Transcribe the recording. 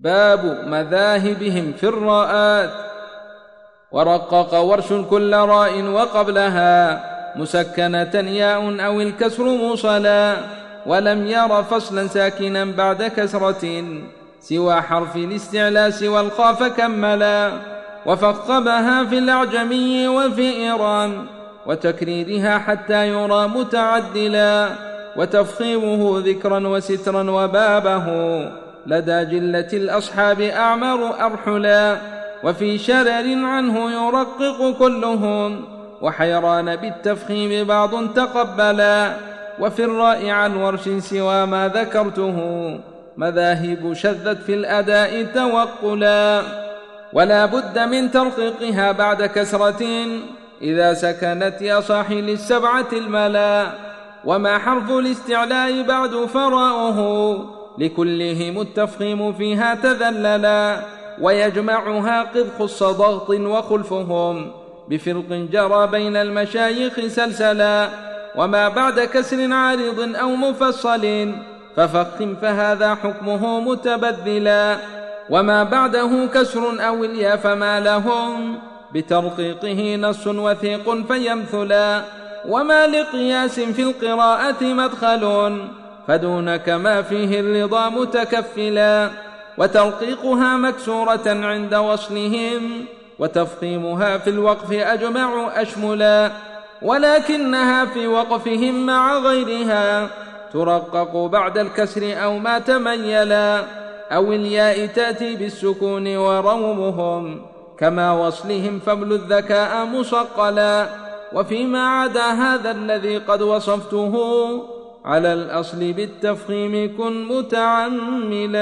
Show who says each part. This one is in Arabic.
Speaker 1: باب مذاهبهم في الراءات ورقق ورش كل راء وقبلها مسكنة ياء أو الكسر موصلا ولم ير فصلا ساكنا بعد كسرة سوى حرف الاستعلاء سوى كملا. وفقبها في الأعجمي وفي إيران وتكريرها حتى يرى متعدلا. وتفخيمه ذكرا وسترا وبابه لدى جلة الأصحاب أعمر أرحلا وفي شرر عنه يرقق كلهم وحيران بالتفخيم بعض تقبلا وفي الراء عن ورش سوى ما ذكرته مذاهب شذت في الأداء توقلا. ولا بد من ترقيقها بعد كسرة إذا سكنت يا صاحي للسبعة الملا وما حرف الاستعلاء بعد فراؤه لكلهم التفخيم فيها تذللا ويجمعها قد خص ضغط وخلفهم بفرق جرى بين المشايخ سلسلا وما بعد كسر عارض أو مفصل ففخم فهذا حكمه متبذلا وما بعده كسر أو اليا فما لهم بترقيقه نص وثيق فيمثلا وما لقياس في القراءة مدخل فدونك ما فيه الرضا متكفلا وترقيقها مكسورة عند وصلهم وتفخيمها في الوقف أجمع أشملا ولكنها في وقفهم مع غيرها ترقق بعد الكسر أو ما تميلا أو الياء تأتي بالسكون ورومهم كما وصلهم فبل الذكاء مصقلا وفيما عدا هذا الذي قد وصفته على الأصل بالتفخيم كن متعملا.